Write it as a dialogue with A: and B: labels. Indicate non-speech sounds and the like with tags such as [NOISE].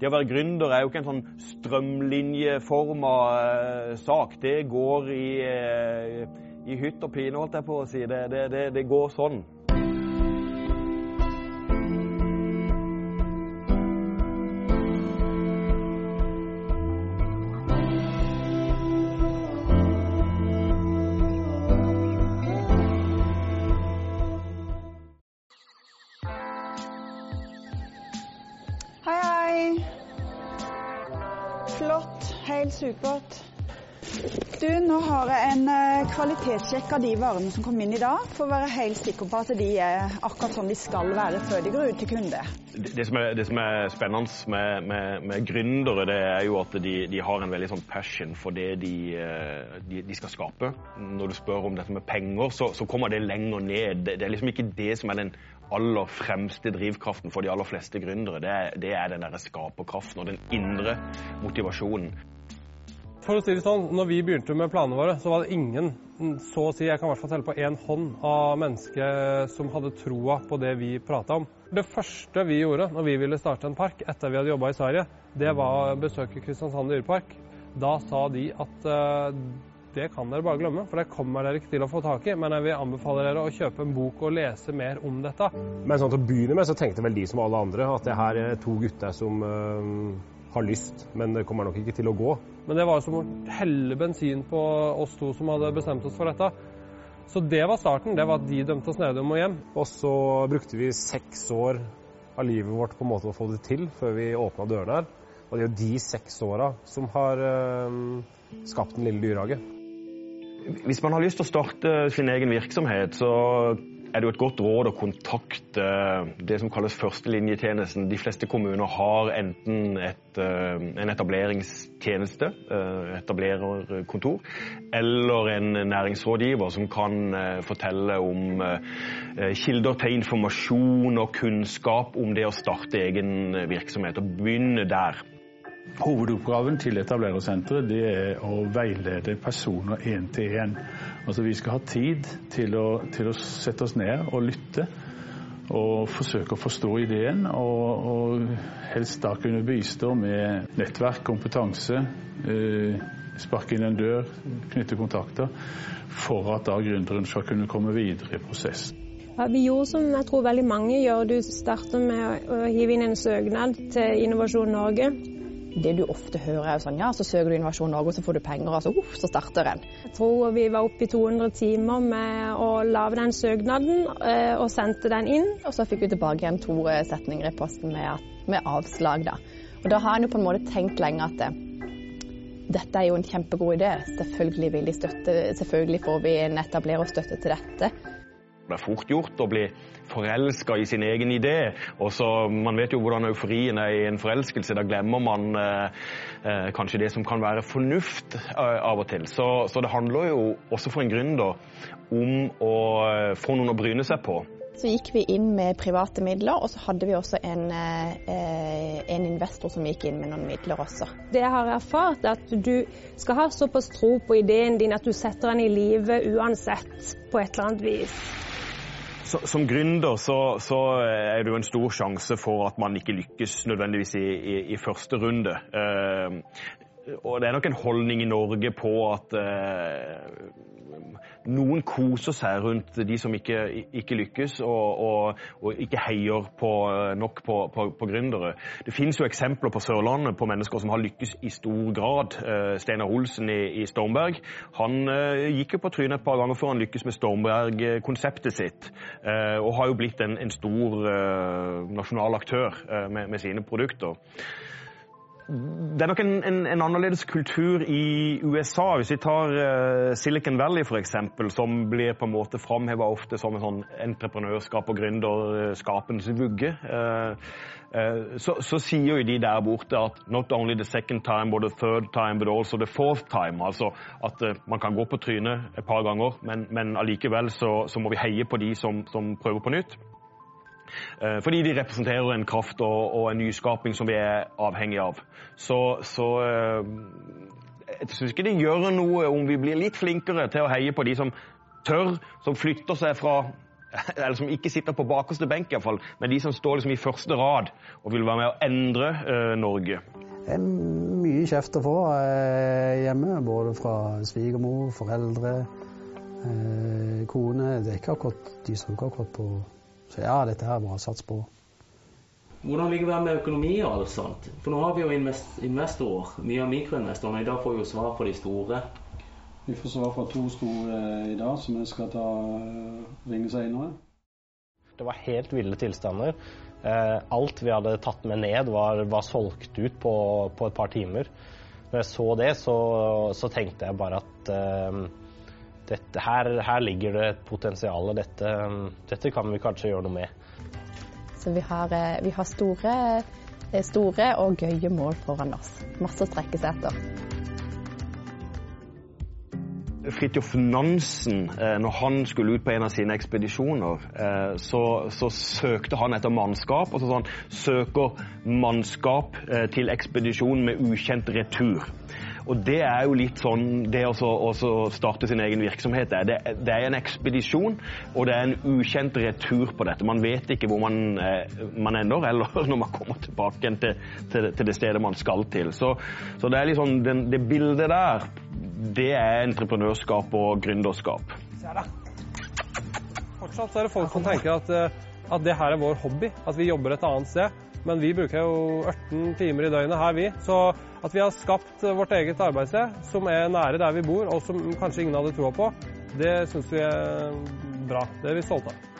A: det å være gründer er jo ikke en sånn strømlinjeforma uh, sak. Det går i, uh, i hytt og pine, holdt jeg på å si. Det, det, det, det går sånn.
B: Supert. Du, nå har jeg en eh, kvalitetssjekk av de varene som kom inn i dag, for å være helt sikker på at de er akkurat sånn de skal være før de går ut til kunde.
A: Det som er, det som er spennende med, med, med, gründere, det er jo at de, de har en veldig sånn passion for det de, eh, de, de, skal skape. Når du spør om dette med penger, så, så kommer det lenger ned. Det, det, er liksom ikke det som er den aller fremste drivkraften for de aller fleste gründere. Det, det er den der skaperkraften og den indre motivasjonen.
C: For å si det sånn, når vi begynte med planene våre, så var det ingen, så å si, jeg kan i hvert fall telle på én hånd, av mennesker som hadde troa på det vi prata om. Det første vi gjorde når vi ville starte en park etter vi hadde jobba i Sverige, det var å besøke Kristiansand dyrepark. Da sa de at uh, det kan dere bare glemme, for det kommer dere ikke til å få tak i. Men jeg vil anbefale dere å kjøpe en bok og lese mer om dette.
D: Men sånn til å begynne med så tenkte vel de som alle andre at det her er to gutter som uh har lyst, men det kommer nok ikke til å gå.
C: Men det var som å helle bensin på oss to som hadde bestemt oss for dette. Så det var starten. Det var at de dømte oss ned og må hjem.
D: Og så brukte vi seks år av livet vårt på en måte å få det til før vi åpna dørene her. Og det er jo de seks åra som har øh, skapt Den lille dyrehage.
A: Hvis man har lyst til å starte sin egen virksomhet, så er det jo et godt råd å kontakte det som kalles førstelinjetjenesten. De fleste kommuner har enten et, eh, en etableringstjeneste, eh, etablererkontor, eller en næringsrådgiver som kan eh, fortelle om kilder til informasjon og kunnskap om det å starte egen virksomhet. Og begynne der.
E: Hovedoppgaven til etablerersenteret det er å veilede personer én til én. Altså, vi skal ha tid til å, til å, sette oss ned og lytte og forsøke å forstå ideen. Og, og helst da kunne bistå med nettverk, kompetanse, eh, sparke inn en dør, knytte kontakter, for at da gründeren skal kunne komme videre i prosessen.
F: Ja, vi gjorde som jeg tror veldig mange gjør. Du starter med å hive inn en søknad til Innovasjon Norge
G: det du ofte hører er jo sånn ja, så søker du Innovasjon Norge, og så får du penger, og så uh, så starter en.
F: Jeg tror vi var oppe i 200 timer med å lage den søknaden, eh, og sendte den inn.
G: Og så fikk vi tilbake igjen to eh, setninger i posten med, med avslag, da. Og da har en jo på en måte tenkt lenge at det, dette er jo en kjempegod idé. Selvfølgelig vil de støtte, selvfølgelig får vi en etablererstøtte til dette.
A: Det er fort gjort å bli forelska i sin egen idé. og så Man vet jo hvordan euforien er i en forelskelse. Da glemmer man eh, eh, kanskje det som kan være fornuft eh, av og til. Så, så, det handler jo også for en gründer om å eh, få noen å bryne seg på.
G: Så gikk vi inn med private midler, og så hadde vi også en, eh, en investor som gikk inn med noen midler også.
F: Det jeg har erfart, er at du skal ha såpass tro på ideen din at du setter den i live uansett, på et eller annet vis
A: som gründer så, så, er det jo en stor sjanse for at man ikke lykkes nødvendigvis i, i, i første runde. Uh, og det er nok en holdning i Norge på at uh, noen koser seg rundt de som ikke, ikke lykkes, og, og, og, ikke heier på, nok på, på, på, gründere. Det finnes jo eksempler på Sørlandet på mennesker som har lykkes i stor grad. Uh, Steinar Olsen i, i, Stormberg han uh, gikk jo på trynet et par ganger før han lykkes med Stormberg-konseptet sitt, og har jo blitt en, en stor nasjonal aktør med, med sine produkter det er nok en, en, en, annerledes kultur i USA. Hvis vi tar uh, Silicon Valley f.eks., som blir på en måte framheva ofte som en sånn entreprenørskap og gründerskapens vugge, uh, uh, så, så, sier jo de der borte at not only the second time but the third time, but also the fourth time. Altså at man kan gå på trynet et par ganger, men, men allikevel så, så, må vi heie på de som, som prøver på nytt. Eh, fordi de representerer en kraft og, og en nyskaping som vi er avhengig av. Så, så eh, jeg syns ikke det gjør noe om vi blir litt flinkere til å heie på de som tør, som flytter seg fra [LAUGHS] eller som ikke sitter på bakerste benk, i hvert fall, men de som står liksom i første rad og vil være med å endre uh, Norge.
H: Det er mye kjeft å få uh, hjemme, både fra svigermor, foreldre, eh, kone. Det er ikke akkurat, de som ikke akkurat på Så ja, dette her må sats på.
I: Hvordan ligger det med økonomi og alt sånt? For nå har vi jo investorer. Mye av mikroinvestorene i dag får vi jo svar på de store.
J: Vi får svar fra to store i dag, som vi skal ta ringe senere.
D: Det var helt ville tilstander. Alt vi hadde tatt med ned, var, var solgt ut på, på, et par timer. Når jeg så det, så, så tenkte jeg bare at dette, her, her, ligger det et potensial. Dette, dette kan vi kanskje gjøre noe med.
G: Så vi har, vi har store, store, og gøye mål foran oss. Masse å strekke seg etter.
A: Fridtjof Nansen, når han skulle ut på en av sine ekspedisjoner, så, så søkte han etter mannskap. og så sånn, Søker mannskap til ekspedisjon med ukjent retur. Og det er jo litt sånn det å starte sin egen virksomhet er. Det, det, er en ekspedisjon, og det er en ukjent retur på dette. Man vet ikke hvor man, man ender, [LAUGHS] eller når man kommer tilbake til, til, til, det stedet man skal til. Så, så det er liksom den, det bildet der, det er entreprenørskap og gründerskap.
C: Fortsatt er det folk som tenker at, at det her er vår hobby, at vi jobber et annet sted. Men vi bruker jo 18 timer i døgnet her, vi. Så at vi har skapt vårt eget arbeidssted som er nære der vi bor, og som kanskje ingen hadde troa på, det syns vi er bra. Det er vi stolte av.